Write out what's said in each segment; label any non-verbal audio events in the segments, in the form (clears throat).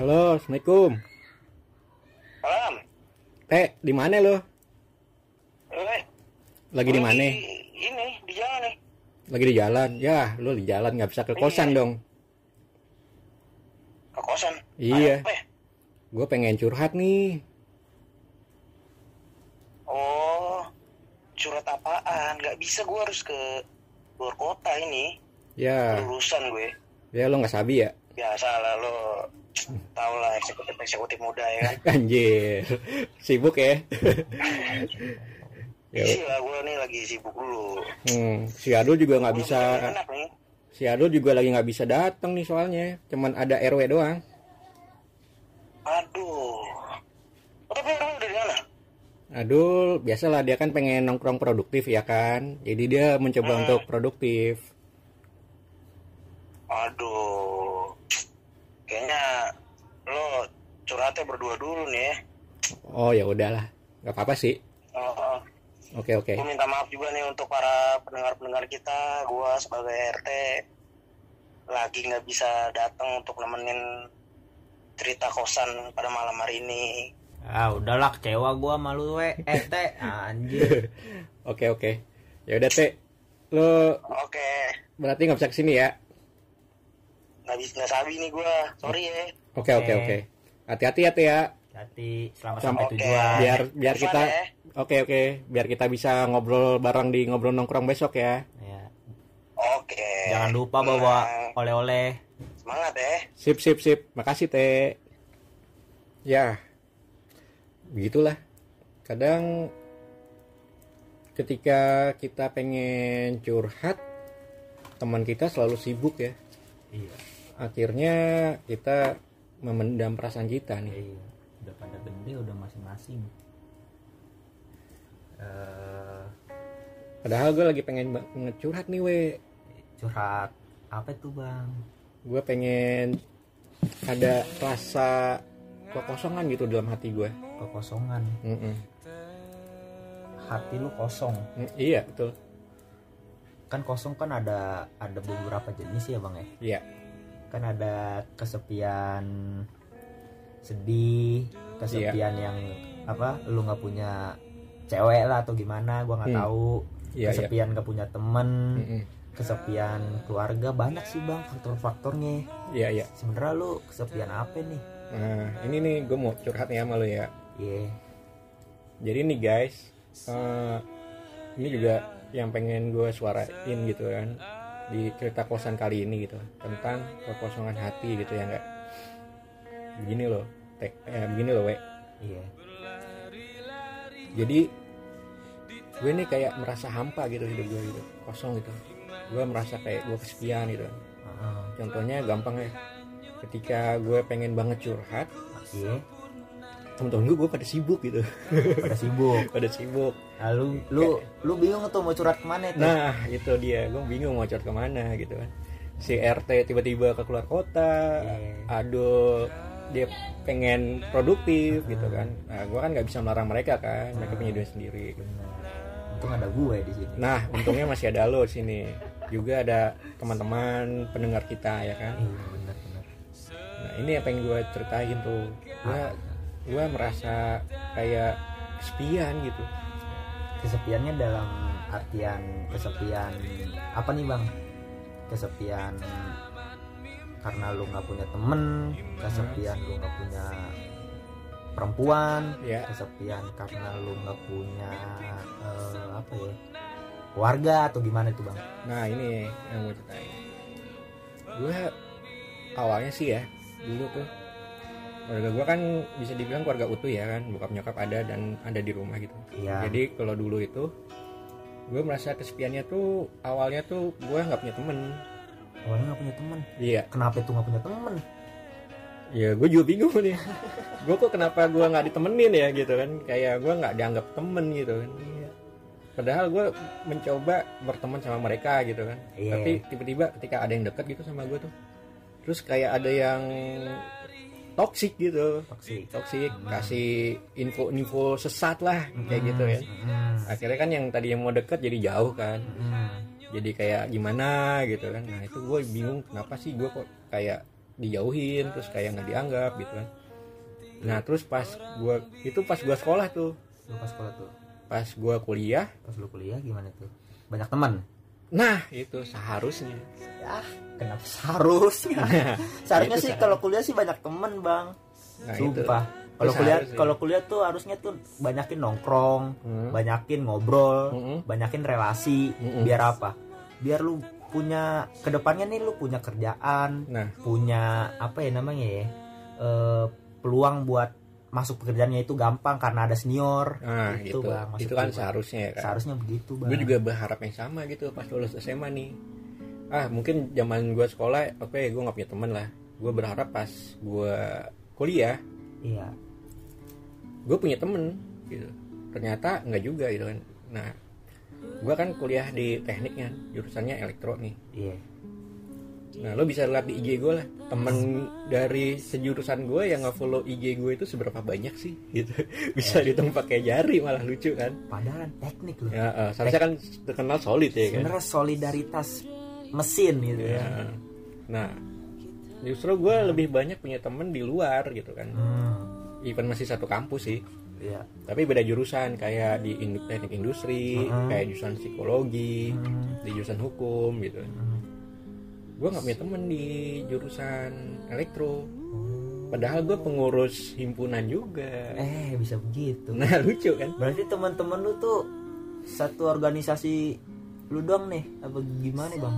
Halo, assalamualaikum. Malam. Teh, di mana lo? Eh, Lagi di mana? Ini di jalan nih. Lagi di jalan. Ya, lo di jalan nggak bisa ke kosan Iya. dong. Ke kosan. Iya. Ya? Gue pengen curhat nih. Oh, surat apaan? Gak bisa gue harus ke luar kota ini. Ya, Urusan gue. ya lo nggak sabi ya? Biasa lah lo. Tau lah eksekutif eksekutif muda ya kan. (laughs) Anjir, sibuk ya? (laughs) Isi lah gue nih lagi sibuk dulu. hmm, si Adul juga nggak bisa. Enak. Si Adul juga lagi nggak bisa datang nih soalnya. Cuman ada RW doang. Aduh. Tapi orang dari mana? Adul, biasalah dia kan pengen nongkrong produktif ya kan. Jadi dia mencoba Hmm. untuk produktif. Aduh. Kayaknya curhatnya berdua dulu nih ya. Oh ya udahlah, nggak apa-apa sih. Oh, oh. Oke oke. Gue minta maaf juga nih untuk para pendengar-pendengar kita. Gua sebagai RT lagi nggak bisa datang untuk nemenin cerita kosan pada malam hari ini. Ah udahlah kecewa gua malu we. Eh teh anjir. Oke oke. Ya udah teh, lo Oke, berarti nggak bisa ke sini ya? nggak bisa nggak sabi nih gua. Sorry ya. Oke oke Oke. Hati-hati ya teh ya. Hati selamat Sampai- Oke. tujuan. Biar biar fun kita. ya. Oke oke. Biar kita bisa ngobrol bareng di ngobrol nongkrong besok ya. Ya. Oke. Jangan lupa bawa oleh-oleh. Semangat ya. Sip sip sip. Makasih teh. Ya. Begitulah. Kadang ketika kita pengen curhat, teman kita selalu sibuk ya. Iya. Akhirnya kita memendam perasaan kita nih. Iya. Udah pada gede udah masing-masing. Eh Padahal gue lagi pengen banget curhat nih we. curhat apa itu bang? Gue pengen ada rasa kekosongan gitu dalam hati gue. Kekosongan. Mm-mm. Hati lu kosong. Mm, Iya betul. Kan kosong kan ada ada beberapa jenis ya bang ya. Iya. Kan ada kesepian sedih, kesepian yang apa? Lu nggak punya cewek lah atau gimana? Gua nggak Hmm. tahu. Iya iya. kesepian nggak punya temen, Mm-mm. kesepian keluarga banyak sih bang faktor-faktornya. Iya iya. Sebenarnya lu kesepian apa nih? Nah ini nih gue mau curhat nih sama lo ya. Iya. Jadi nih guys, eh, ini juga yang pengen gue suarain gitu kan di cerita kosan kali ini gitu tentang kekosongan hati gitu ya enggak. Begini loh, tek, eh, begini loh we. Iya. Jadi gue nih kayak merasa hampa gitu hidup gue gitu, kosong gitu. Gue merasa kayak gue kesepian gitu. Heeh. Contohnya gampang ya, ketika gue pengen banget curhat, Iya. Temen-temen gue, gue pada sibuk gitu, (laughs) Pada sibuk. pada sibuk. Lalu lu lu bingung tuh mau curhat ke mana tuh? Nah itu dia, gue bingung mau curhat ke mana gitu kan. Si RT tiba-tiba ke keluar kota, Iya. aduh dia pengen produktif gitu kan. Nah gue kan nggak bisa melarang mereka kan, mereka punya duit sendiri. Bener. Untung ada gue di sini. Nah (laughs) untungnya masih ada lo di sini, juga ada teman-teman pendengar kita ya kan. Iya bener bener. Nah ini apa yang gue ceritain tuh, gue gue merasa kayak kesepian gitu. Kesepiannya dalam artian kesepian apa nih bang? Kesepian karena lu nggak punya temen, kesepian lu nggak punya perempuan, Ya. kesepian karena lu nggak punya eh, apa ya keluarga atau gimana tuh bang? Nah ini yang mau ceritain. Gue awalnya sih ya dulu tuh keluarga gue kan bisa dibilang keluarga utuh ya kan bokap nyokap ada dan ada di rumah gitu. Iya. Jadi kalau dulu itu gue merasa kesepiannya tuh awalnya tuh gue nggak punya temen. Awalnya nggak punya temen. Iya, Kenapa itu nggak punya temen? ya gue juga bingung nih. (laughs) gue kok kenapa gue nggak ditemenin ya gitu kan? Kayak gue nggak dianggap temen gitu kan. Iya. Padahal gue mencoba berteman sama mereka gitu kan. Iya. tapi tiba-tiba ketika ada yang dekat gitu sama gue tuh terus kayak ada yang toksik gitu. Toksik. toksik kasih info-info sesat lah kayak gitu ya. Hmm. akhirnya kan yang tadi yang mau deket jadi jauh kan. Hmm. jadi kayak gimana gitu kan. Nah itu gue bingung kenapa sih gue kok kayak dijauhin terus kayak nggak dianggap gitu kan. Nah terus pas gua itu pas gua sekolah tuh. Lu pas sekolah tuh. Pas gua kuliah. Pas lu kuliah gimana tuh? Banyak teman nah itu seharusnya ya kenapa seharusnya seharusnya Itu sih seharusnya. kalau kuliah sih banyak temen bang nah itu sumpah kalau kuliah seharusnya. kalau kuliah tuh harusnya tuh banyakin nongkrong Hmm. banyakin ngobrol Mm-mm. banyakin relasi Mm-mm. biar apa biar lu punya ke depannya nih lu punya kerjaan nah punya apa ya namanya ya eh, peluang buat masuk pekerjaannya itu gampang karena ada senior. Nah Itu, itu Bang, maksud itu kan seharusnya ya kan? Seharusnya begitu bang. gue juga berharap yang sama gitu pas lulus SMA nih. Ah mungkin zaman gue sekolah oke gue nggak punya teman lah. Gue berharap pas gue kuliah iya. gue punya temen gitu. Ternyata nggak juga gitu kan. Nah gue kan kuliah di teknik kan jurusannya elektro nih. Iya nah lo bisa lihat di IG gue lah. Temen dari sejurusan gue yang nggak follow IG gue itu seberapa banyak sih? (laughs) Gitu. Bisa dihitung pakai jari malah lucu kan? Padahal teknik loh ya eh, seharusnya kan terkenal solid ya kan? Sebenarnya solidaritas mesin gitu ya. Ya. Nah, justru gue lebih banyak punya temen di luar gitu kan. hmm, Even masih satu kampus sih, iya. Tapi beda jurusan kayak di teknik industri, Mhm. kayak jurusan psikologi, Hmm, di jurusan hukum gitu. hmm. Gue nggak punya temen di jurusan elektro. Oh. Padahal gue pengurus himpunan juga. eh bisa begitu Nah lucu kan? berarti teman-teman lu tuh satu organisasi lu doang nih apa gimana bang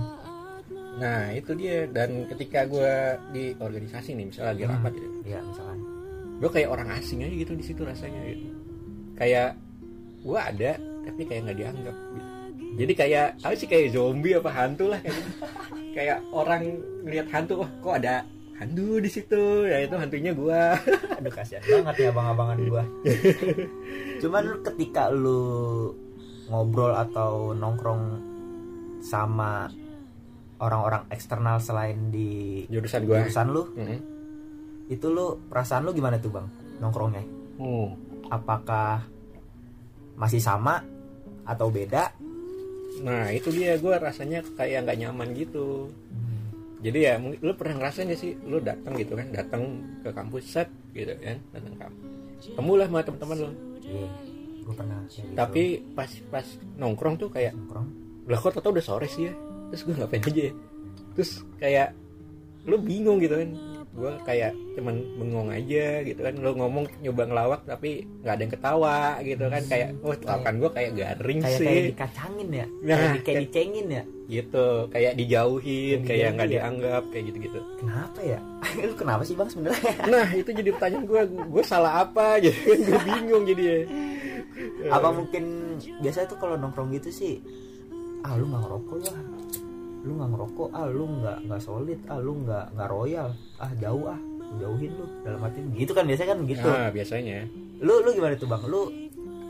Nah itu dia. Dan ketika gue di organisasi nih, misalnya lagi rapat gitu, ya misalkan gue kayak orang asing aja gitu di situ rasanya gitu kayak gue ada tapi kayak nggak dianggap gitu. jadi kayak apa sih kayak zombie apa hantu lah kayak, kayak orang ngeliat hantu wah kok ada hantu di situ? Ya itu hantunya gue (laughs) aduh kasihan banget ya abang-abangan gua. (laughs) Cuman ketika lu ngobrol atau nongkrong sama orang-orang eksternal selain di jurusan gue jurusan lu itu lu perasaan lu gimana tuh bang nongkrongnya? Apakah masih sama atau beda nah itu dia gue rasanya kayak nggak nyaman gitu. Jadi ya lu pernah ngerasain gak sih lu datang gitu kan datang ke kampus set gitu kan datang kampus. Temulah sama teman-teman lu. Iya gue pernah gitu. tapi pas pas nongkrong tuh kayak nongkrong? lah kok tau udah sore sih ya terus gue ngapain aja ya. Terus kayak lu bingung gitu kan gue kayak cuman bengong aja gitu kan. Lu ngomong nyoba ngelawak tapi nggak ada yang ketawa gitu kan. Kayak oh lawakan gue kayak garing kayak sih. kayak dikacangin ya? Nah, kayak, di- kayak dicengin ya? gitu. Kayak dijauhin Kayak kayak nggak ya? dianggap kayak gitu gitu kenapa ya? (laughs) Lu kenapa sih bang sebenarnya? (laughs) Nah itu jadi pertanyaan gue gue salah apa? Gitu kan gue bingung jadi. Ya apa mungkin biasanya tuh kalau nongkrong gitu sih ah lu nggak ngerokok lah lu nggak ngerokok ah lu nggak nggak solid ah lu nggak nggak royal. Ah jauh ah jauhin lu. Dalam arti gitu kan biasanya kan gitu. Nah biasanya. Lu lu gimana tuh bang? Lu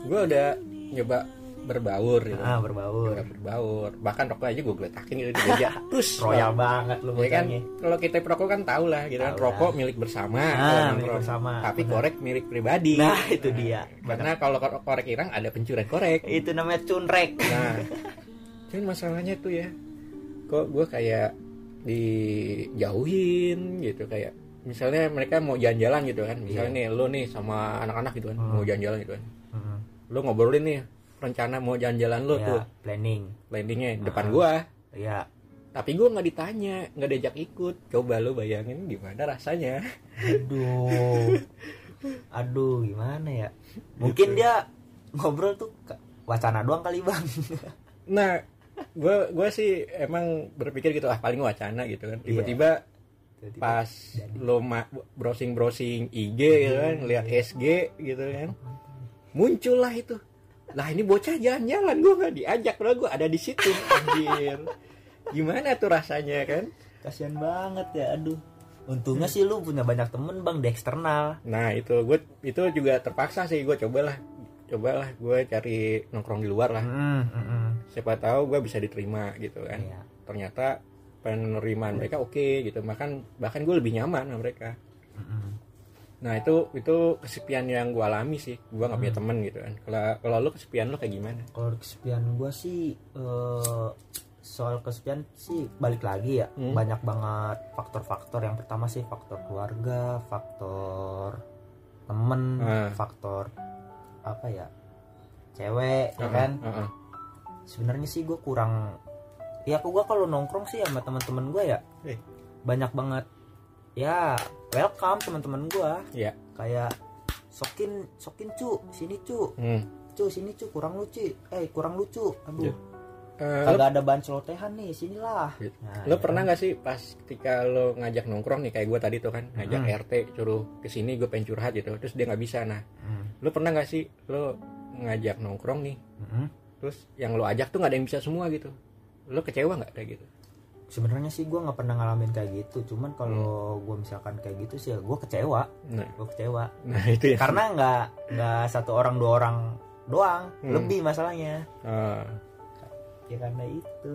gue udah nyoba berbaur gitu. Ah berbaur. Nggak berbaur. Bahkan rokok aja gue geletakin gitu di meja. (laughs) Terus royal banget lu ya kan? kalau kita perokok kan tau lah gitu kan rokok milik bersama. Ah, kalau milik nongkrong. bersama. tapi Benar. korek milik pribadi. Nah itu dia. karena kalau kor- korek hilang ada pencurian korek. Itu namanya cunrek. Nah cuman masalahnya tuh ya kok gue kayak dijauhin gitu kayak misalnya mereka mau jalan-jalan gitu kan misalnya nih lo nih sama anak-anak gitu kan Hmm. mau jalan-jalan gitu kan. Hmm, lo ngobrolin nih rencana mau jalan-jalan lo ya, tuh. planning. Landingnya depan Ah. gua. Ya tapi gue nggak ditanya nggak diajak ikut. Coba lo bayangin gimana rasanya. Aduh. Aduh gimana ya? Mungkin dia ngobrol tuh wacana doang kali bang. Nah gue gue sih emang berpikir gitu ah paling wacana gitu kan. Tiba-tiba Tiba-tiba pas jadi. lo browsing browsing IG gitu kan lihat SG gitu kan. Muncullah itu. Lah ini bocah jalan-jalan gue nggak diajak lah gue ada di situ. Anjir. Gimana tuh rasanya kan? Kasihan banget ya aduh. Untungnya sih lu punya banyak temen bang di eksternal. Nah itu gue itu juga terpaksa sih gue cobalah. Cobalah gue cari nongkrong di luar lah. Hmm, hmm, hmm. Siapa tahu gue bisa diterima gitu kan Iya. ternyata penerimaan mereka oke gitu bahkan bahkan gue lebih nyaman sama mereka Hmm, hmm. nah itu itu kesepian yang gue alami sih gue nggak Hmm. punya temen gitu kan kalau kalau lu kesepian lu kayak gimana kalau kesepian gua sih eh, soal kesepian sih balik lagi ya Hmm. banyak banget faktor-faktor yang pertama sih faktor keluarga faktor temen Ah. faktor apa ya cewek ya Heeh, kan heeh. Sebenarnya sih gue kurang ya aku gue kalau nongkrong sih sama teman-teman gue ya Eh. banyak banget ya welcome teman-teman gue Iya. kayak sokin sokin cu sini cu Hmm. cu sini cu kurang lucu eh kurang lucu aduh Iya. Eh, lo, kagak ada bahan celotehan nih sinilah Gitu. nah, lo ya pernah kan? nggak sih pas ketika lo ngajak nongkrong nih kayak gue tadi tuh kan ngajak Hmm. RT suruh ke sini gue pengen curhat gitu terus dia nggak bisa nah Hmm, lo pernah nggak sih lo ngajak nongkrong nih hmm. Terus yang lo ajak tuh nggak ada yang bisa semua gitu. Lo kecewa nggak kayak gitu? Sebenarnya sih gue nggak pernah ngalamin kayak gitu. Cuman kalau gue misalkan kayak gitu sih ya gue kecewa. Nah. Gue kecewa. Nah itu ya. Karena nggak nggak satu orang dua orang doang. Hmm. lebih masalahnya. Ah, ya karena itu.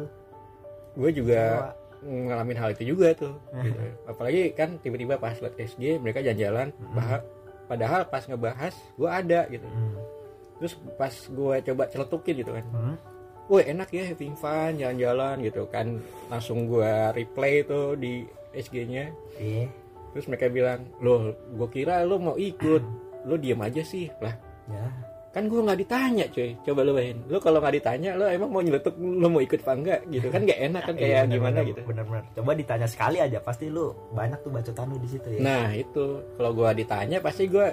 Gue juga Kecewa. ngalamin hal itu juga tuh gitu. apalagi kan tiba-tiba pas liat SG mereka jalan-jalan bah- padahal pas ngebahas gue ada gitu. Hmm. Terus pas gue coba celetukin gitu kan. Hmm. wah enak ya having fun jalan-jalan gitu kan. Langsung gue replay tuh di SG-nya Iya. terus mereka bilang loh gue kira lo mau ikut. (clears throat) Lo diem aja sih. Lah ya. kan gue nggak ditanya cuy. Coba lo bayangin. Lo kalau nggak ditanya lo emang mau nyeletuk lo mau ikut apa enggak gitu kan? Gak enak kan (laughs) Iya, kayak bener, gimana bener, gitu. bener-bener coba ditanya sekali aja pasti lu banyak tuh bacotan lu di situ ya. Nah itu. Kalau gue ditanya pasti gue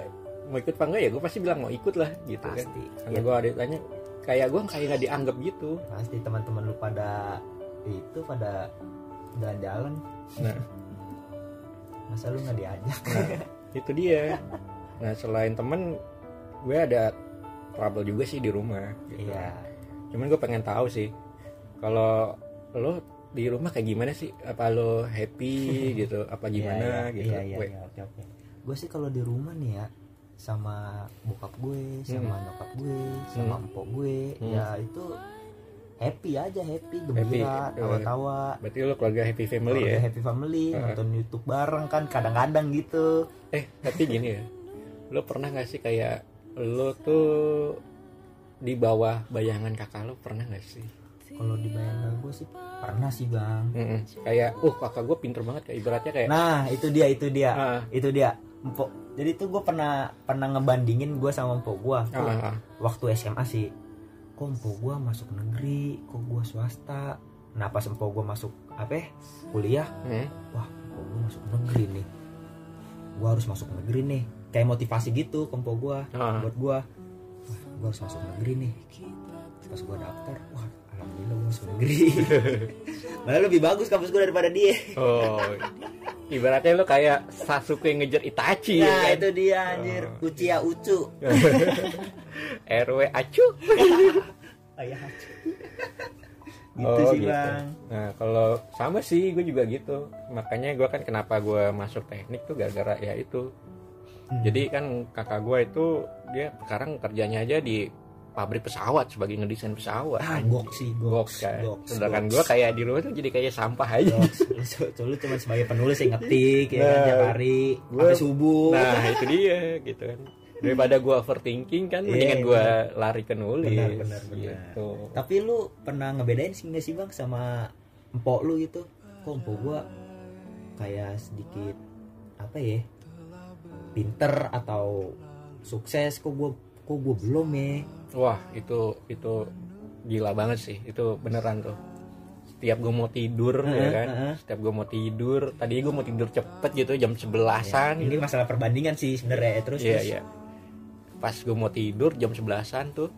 mau ikut apa enggak ya gue pasti bilang mau ikut lah gitu kan. Pasti. Karena Ya, gue ditanya kayak gue kayak nggak dianggap gitu. Pasti teman-teman lu pada itu pada jalan-jalan. Nah. Masa lu nggak diajak? Itu dia. Nah selain temen gue ada trouble juga sih di rumah gitu. iya. cuman gue pengen tahu sih kalau lo di rumah kayak gimana sih? Apa lo happy gitu? Apa gimana Iya, gitu? Iya iya, iya, oke oke. Gue sih kalau di rumah nih ya sama bokap gue sama nyokap gue sama Hmm. empok gue Hmm. ya itu happy aja happy gembira tawa-tawa berarti lo keluarga happy family Keluarga ya? happy family Heeh. nonton YouTube bareng kan kadang-kadang gitu. Eh tapi gini ya lo pernah nggak sih kayak lo tuh di bawah bayangan kakak lo pernah nggak sih? Kalau di bayangan gue sih pernah sih bang. Mm-mm. kayak uh kakak gue pinter banget kayak ibaratnya kayak nah itu dia itu dia. Ah, itu dia empok jadi tuh gue pernah pernah ngebandingin gue sama empok gue ah, ah, ah. waktu SMA sih. Kok empok gue masuk negeri? Kok gue swasta? Pas empok gue masuk apa ya, kuliah Hmm. wah empok gue masuk negeri nih. Gue harus masuk negeri nih. Kayak motivasi gitu ke empok gue Ah. buat gue wah gue harus masuk negeri nih. Pas gue daftar wah alhamdulillah gue masuk negeri. (laughs) Malah lebih bagus kampus gue daripada dia. Oh, ibaratnya lo kayak Sasuke ngejar Itachi ya nah kan? itu dia anjir Oh. Uchiha Ucu RW acu. ayah Ucu (laughs) gitu Oh, sih gitu. bang Nah, kalau sama sih gue juga gitu. Makanya gue kan kenapa gue masuk teknik tuh gara-gara ya itu. Hmm. Jadi kan kakak gue itu dia sekarang kerjanya aja di pabrik pesawat sebagai ngedesain pesawat. ah gok sih Gok gok kan. gok Sedangkan gue kayak di rumah tuh jadi kayak sampah aja. lu cuma sebagai penulis yang ngetik ya kan Nah, tiap hari gua- sampai subuh Nah, itu dia gitu kan. Daripada gue overthinking kan Iya, mendingan gue lari ke nulis. Benar, benar, benar. Gitu. tapi lu pernah ngebedain sih nggak sih bang sama empok lu gitu kok empok gua kayak sedikit apa ya pinter atau sukses kok gua kok gua belum ya Wah itu itu gila banget sih. Itu beneran tuh. Setiap gue mau tidur ya Heeh, kan? heeh. setiap gue mau tidur tadi gue mau tidur cepet gitu jam sebelasan ini gitu. masalah perbandingan sih sebenarnya terus iya terus. iya. Pas gue mau tidur jam sebelasan tuh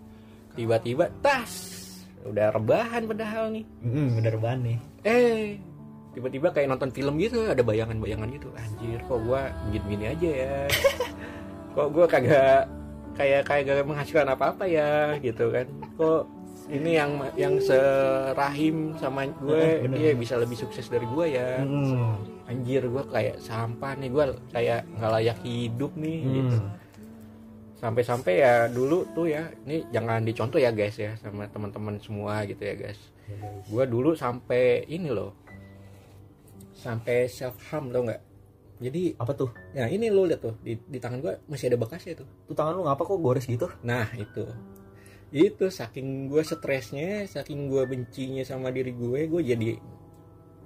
tiba-tiba tas! Udah rebahan padahal nih. Mm, bener banget nih. Eh tiba-tiba kayak nonton film gitu ada bayangan-bayangan gitu. Anjir kok gue gini-gini aja ya? (laughs) Kok gue kagak kayak kayak gak menghasilkan apa-apa ya gitu kan kok ini yang yang serahim sama gue dia bisa lebih sukses dari gue ya Mm. anjir gue kayak sampah nih gue kayak nggak layak hidup nih gitu Mm. sampai-sampai ya dulu tuh ya ini jangan dicontoh ya guys ya sama teman-teman semua gitu ya guys Ya, guys. gue dulu sampai ini loh sampai self harm tau nggak jadi apa tuh? Ya ini lo lihat tuh di, di tangan gue masih ada bekasnya tuh. Tuh tangan lu ngapa kok gores gitu? Nah itu. Itu saking gue stresnya saking gue bencinya sama diri gue gue jadi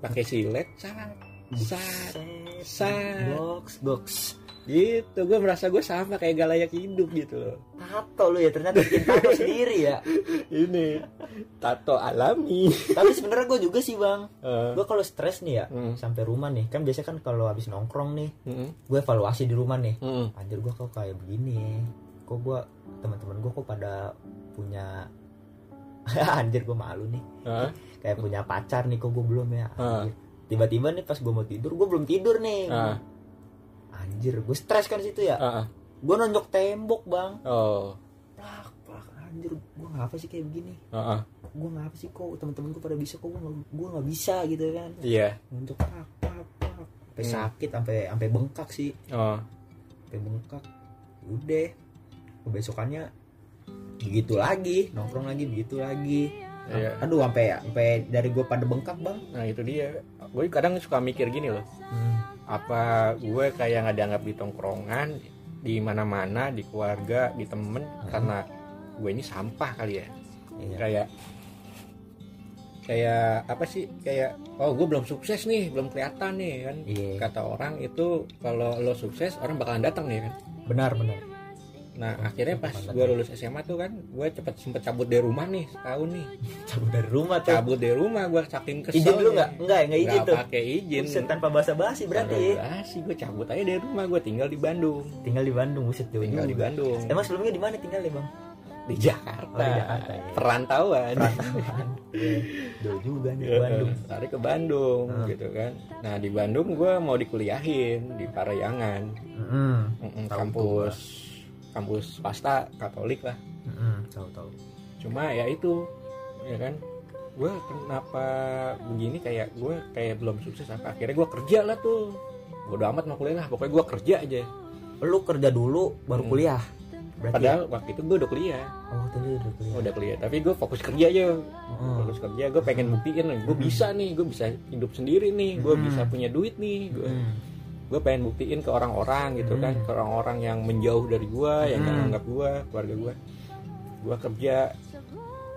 pakai silet sat sat sat. box box gitu gue merasa gue sama kayak gak layak hidup gitu loh. Tato lu ya ternyata bikin tato (laughs) sendiri ya. Ini tato alami. Tapi sebenarnya gue juga sih bang. Eh, gue kalau stres nih ya Hmm. sampai rumah nih kan biasanya kan kalau habis nongkrong nih mm, gue evaluasi di rumah nih. Mm, anjir gue kok kayak begini? Kok gue teman-teman gue kok pada punya (laughs) anjir gue malu nih. Ah, kayak punya pacar nih kok gue belum ya? Tiba-tiba nih pas gue mau tidur gue belum tidur nih. Ah, anjir gue stres kan situ ya. Ah, ah. gue nonjok tembok bang. Oh. Plak plak anjir gue ngapa sih kayak begini. Ah, ah. gue ngapa sih kok teman-teman gue pada bisa kok. Gue gue nggak bisa gitu kan. Iya. Untuk plak plak plak. Sampai Hmm. sakit sampai sampai bengkak sih. Oh. Sampai bengkak. Udah. Besokannya begitu lagi nongkrong lagi begitu lagi. Iya. aduh sampai sampai dari gue pada bengkak bang. Nah itu dia. Gue kadang suka mikir gini loh. Hmm. Apa gue kayak nggak dianggap di tongkrongan di mana-mana di keluarga di temen karena gue ini sampah kali ya. Iya. kayak kayak apa sih kayak oh gue belum sukses nih belum kelihatan nih kan. Iya. kata orang itu kalau lo sukses orang bakalan datang nih kan. Benar benar nah akhirnya pas gue lulus SMA tuh kan gue cepet sempet cabut dari rumah nih setahun nih. Cabut dari rumah tuh? Cabut dari rumah gue saking kesel izin dulu nggak? Nggak nggak izin nggak tuh? pakai izin. Buset, tanpa basa basi berarti sih gue cabut aja dari rumah gue tinggal di Bandung. Tinggal di Bandung buset jauh tinggal di. Bandung. Emang sebelumnya di mana tinggal ya bang? Di Jakarta, Oh, di Jakarta, iya. perantauan. Iya, jauh juga nih ke Bandung. (laughs) Lari ke Bandung Hmm. gitu kan. Nah di Bandung gue mau dikuliahin di Parayangan. Tahu kampus kampus swasta Katolik lah Mm-mm, tahu tahu cuma ya itu ya kan gue kenapa begini kayak gue kayak belum sukses apa akhirnya gue kerja lah tuh bodo amat mau kuliah lah pokoknya gue kerja aja lu kerja dulu baru Hmm. kuliah berarti padahal waktu itu gue udah kuliah oh tadi udah kuliah udah kuliah tapi gue fokus kerja aja Oh. fokus kerja gue pengen buktiin gue Hmm. bisa nih gue bisa hidup sendiri nih gue Hmm. bisa punya duit nih gue Mm. Gue pengen buktiin ke orang-orang gitu kan Hmm. ke orang-orang yang menjauh dari gue yang nggak Hmm. anggap gue keluarga gue gue kerja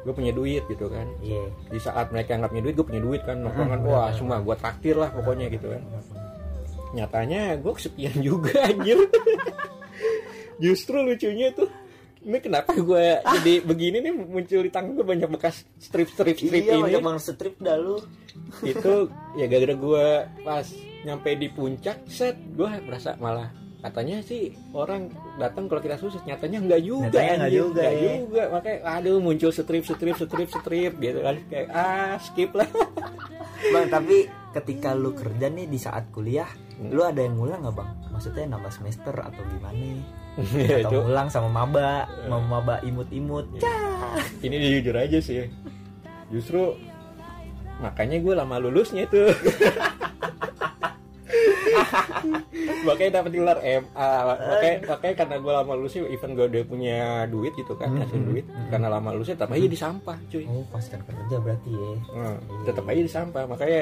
gue punya duit gitu kan. Iya. Di saat mereka nggak punya duit gue punya duit kan nongkrongan Hmm, wah benar. semua gue traktir lah pokoknya gitu kan. Nyatanya gue kesepian (laughs) juga anjir. Justru lucunya tuh ini kenapa gue jadi (laughs) begini nih muncul di tangan gue banyak bekas strip-strip strip iya ini. banyak banget strip dah lu. Itu ya gara-gara gue pas nyampe di puncak set gue merasa malah katanya sih orang datang kalau kita sukses nyatanya enggak juga Nyatanya nggak anjir. juga, Nggak ya. juga. Makanya aduh muncul strip strip strip strip gitu kan. Kayak ah skip lah. (laughs) Bang tapi ketika lu kerja nih di saat kuliah Hmm. lu ada yang ngulang nggak bang? Maksudnya nambah semester atau gimana? (laughs) Ya, atau itu. ngulang sama maba sama maba imut-imut. Ini jujur aja sih. Justru makanya gue lama lulusnya tuh (laughs) makanya dapat gelar MA makanya makanya karena gue lama lulusnya even gue udah punya duit gitu kan Hmm, kasih hmm, duit hmm. karena lama lulusnya tetap aja di sampah cuy. Oh pas kan kerja berarti ya. Hmm, tetap aja di sampah makanya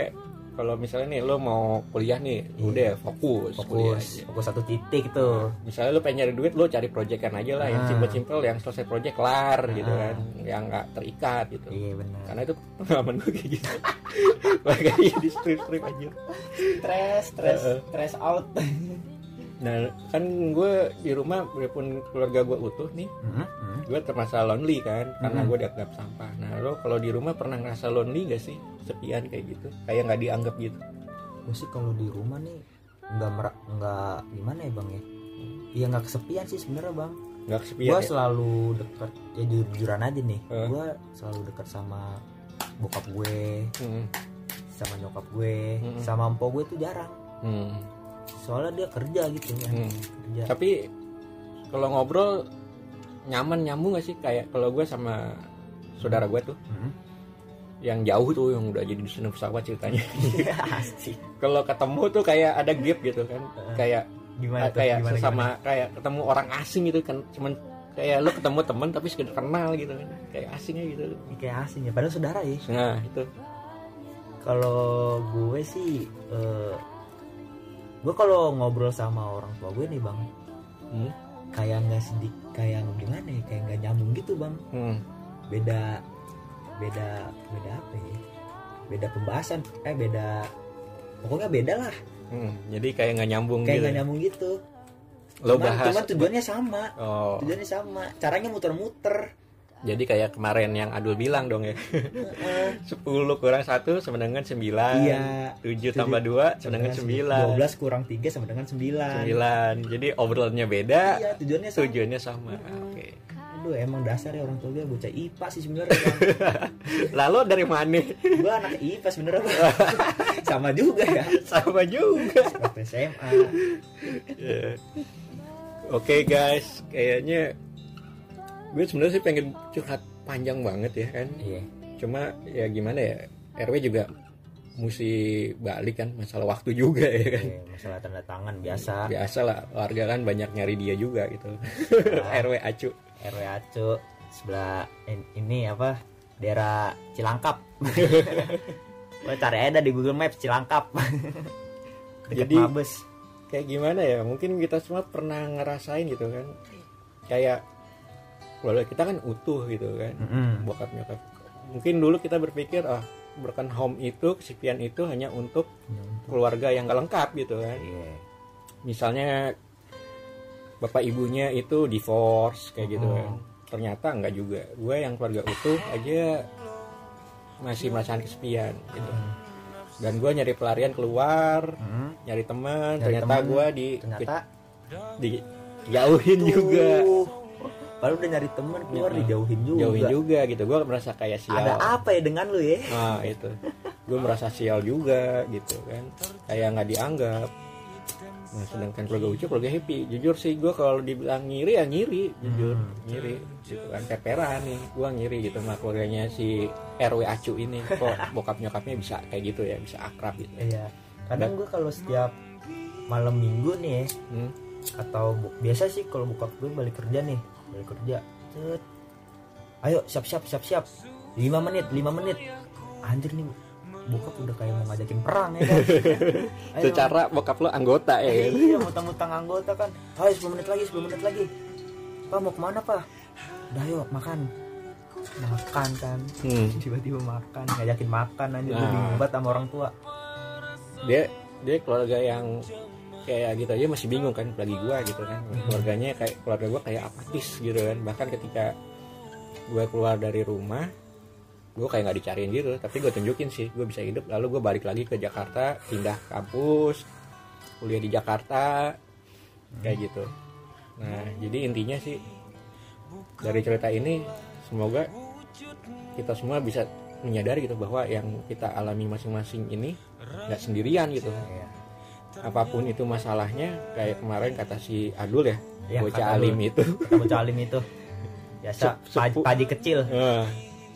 kalau misalnya nih lo mau kuliah nih Iya. udah fokus, fokus aja. fokus satu titik tuh misalnya lo pengen nyari duit lo cari proyekan aja lah yang Ah. simpel-simpel yang selesai proyek kelar gitu Ah. kan yang nggak terikat gitu iya benar karena itu pengalaman gue kayak gitu (laughs) makanya di strip strip aja stress stress stress out (laughs) nah kan gue di rumah walaupun keluarga gue utuh nih gue termasa lonely kan karena Hmm. gue dianggap sampah. Nah lo kalau di rumah pernah ngerasa lonely gak sih? Sepian kayak gitu? Kayak nggak dianggap gitu? Gue sih kalau di rumah nih nggak merak nggak gimana ya bang ya? Iya nggak kesepian sih sebenarnya bang. Nggak kesepian gue ya? selalu dekat ya jujuran aja nih. Gue selalu dekat sama bokap gue Hmm, sama nyokap gue Mm-mm. sama empok gue tuh jarang. Hmm, soalnya dia kerja gitu kan. Hmm. kerja. Tapi kalau ngobrol nyaman nyambung gak sih? Kayak kalau gue sama saudara gue tuh. Hmm. yang jauh tuh yang udah jadi dusun pesawat ceritanya. (laughs) Kalau ketemu tuh kayak ada gap gitu kan. Heeh. kayak gimana tuh? kayak gimana, sesama kayak ketemu orang asing gitu kan. Cuman kayak lo ketemu temen tapi sekedar kenal gitu kan. Kayak asingnya gitu. Gimana? Kayak asing ya padahal saudara ya. Nah itu. Kalau gue sih eh, gue kalau ngobrol sama orang tua gue nih bang Hmm. kayak nggak sedik kayak gimana ya kayak nggak nyambung gitu bang Hmm. beda beda beda apa ya beda pembahasan eh beda pokoknya beda lah Hmm. Jadi kayak nggak nyambung kayak gitu. nggak nyambung gitu Lo cuman, bahas. cuman tujuannya sama Oh. tujuannya sama caranya muter-muter Jadi kayak kemarin yang Adul bilang dong ya. (laughs) 10 kurang 1 sama dengan 9. iya 7 tambah 2 sama dengan 9. 12 kurang 3 sama dengan 9 9. Jadi obrolannya beda, iya tujuannya sama tujuannya sama. Oke. aduh emang dasar ya orang tua gue bocah IPA sih sebenarnya. (laughs) Lalu dari mana? gue anak IPA sebenarnya (laughs) sama juga ya sama juga. waktu SMA Ya. Oke guys, kayaknya gue sebenarnya sih pengen curhat panjang banget ya kan. iya Cuma ya gimana ya, RW juga mesti balik kan masalah waktu juga ya kan. Iya, masalah tanda tangan biasa Biasa lah warga kan banyak nyari dia juga gitu. (laughs) RW acu. RW Acu sebelah in- ini apa daerah Cilangkap (laughs) Gue cari aja di Google Maps Cilangkap (laughs) Dekat Jadi- Mabes Kayak gimana ya? Mungkin kita semua pernah ngerasain gitu kan. Kayak keluarga kita kan utuh gitu kan. Mm-mm. bokap nyokap mungkin dulu kita berpikir ah broken home itu kesepian itu hanya untuk keluarga yang gak lengkap gitu kan. Iya. misalnya bapak ibunya itu divorce kayak gitu kan. Ternyata enggak juga. Gue yang keluarga utuh aja masih merasakan kesepian gitu. Dan gue nyari pelarian keluar Mm. nyari teman ternyata gue di Ternyata di jauhin juga Baru udah nyari teman keluar Iya. dijauhin juga. jauhin juga gitu gue merasa kayak sial Ada apa ya dengan lu ya? Nah itu Gue merasa sial juga gitu kan Kayak nggak dianggap Nah sedangkan keluarga Ucu keluarga happy Jujur sih gue kalau dibilang ngiri ya ngiri Jujur Hmm. ngiri gitu kan Peperan nih Gue ngiri gitu sama keluarganya si RW Acu ini Kok bokap nyokapnya bisa kayak gitu ya Bisa akrab gitu Iya. Kadang gue kalau setiap malam minggu nih ya, hmm. atau bu- biasa sih kalau buka gue balik kerja nih, balik kerja. Cet. Ayo siap-siap siap-siap. 5 menit, 5 menit. Anjir nih bokap udah kayak mau ngajakin perang ya kan. (laughs) Ayo, Secara bokap lo anggota ya kan? iya mutang-mutang anggota kan ayo 10 menit lagi 10 menit lagi pak mau ke mana pak udah yuk makan makan kan Hmm. (laughs) tiba-tiba makan ngajakin makan aja Nah. bingung banget sama orang tua Dia dia keluarga yang kayak gitu aja masih bingung kan apalagi gua gitu kan. Keluarganya kayak keluarga gua kayak apatis gitu kan. Bahkan ketika gua keluar dari rumah gue kayak nggak dicariin gitu tapi gue tunjukin sih gue bisa hidup. Lalu gue balik lagi ke Jakarta pindah kampus kuliah di Jakarta kayak gitu. Nah jadi intinya sih dari cerita ini semoga kita semua bisa menyadari gitu bahwa yang kita alami masing-masing ini nggak sendirian gitu. Iya. Apa pun itu masalahnya kayak kemarin kata si Adul ya Iya, bocah alim itu. Bocah alim itu. Biasa padi, padi kecil. Eh,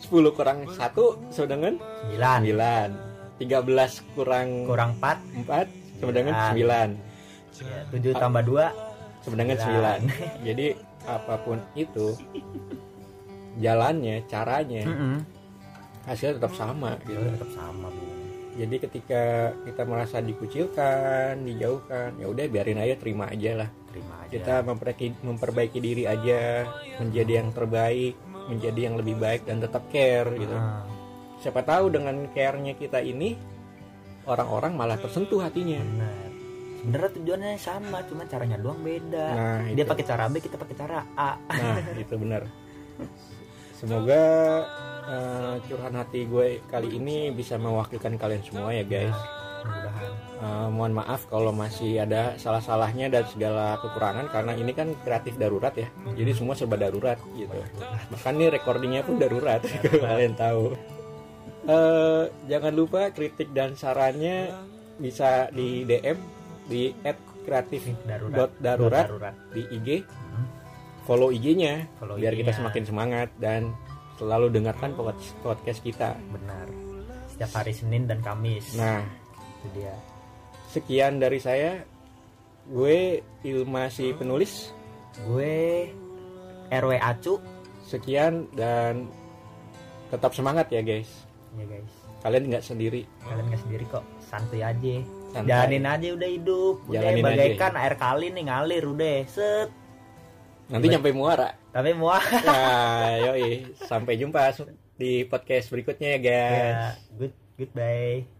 10 kurang 1 sama dengan 9 9 13 kurang kurang 4 4 sama dengan Sembilan. 9 ya, 7 tambah 2 sama dengan Sembilan. 9 jadi apa pun itu jalannya caranya hasilnya tetap sama gitu. Tetap sama bu jadi ketika kita merasa dikucilkan dijauhkan ya udah biarin aja terima aja lah. Terima aja. Kita memperbaiki memperbaiki diri aja menjadi yang terbaik menjadi yang lebih baik dan tetap care gitu. Ah, siapa tahu dengan care-nya kita ini orang-orang malah tersentuh hatinya. Benar. Sebenarnya tujuannya sama cuma caranya doang beda. Nah dia pakai cara B kita pakai cara A. Nah itu benar. (laughs) Semoga eh, curahan hati gue kali ini bisa mewakilkan kalian semua ya guys. Mudah-mudahan Eh, mohon maaf kalau masih ada salah-salahnya dan segala kekurangan karena ini kan kreatif darurat ya. Jadi semua serba darurat gitu. Bahkan nih recordingnya pun darurat (laughs) kalian tahu. Eh, jangan lupa kritik dan sarannya bisa di DM di @kreatif darurat. dot darurat di IG follow IG-nya Follow biar kita semakin semangat dan selalu dengarkan pod- podcast kita. Benar. Setiap hari Senin dan Kamis. Nah. Itu dia. Sekian dari saya. Gue Ilma si penulis. Gue RW Acu. Sekian dan tetap semangat ya guys. Ya guys. Kalian nggak sendiri. Kalian nggak sendiri kok. Santuy aja. Santai. jalanin aja udah hidup. Udah Jalanin aja. bagaikan air kali nih ngalir udah. Set nanti nyampe muara. Tapi muah ya yoi. Sampai jumpa di podcast berikutnya ya guys. Ya good goodbye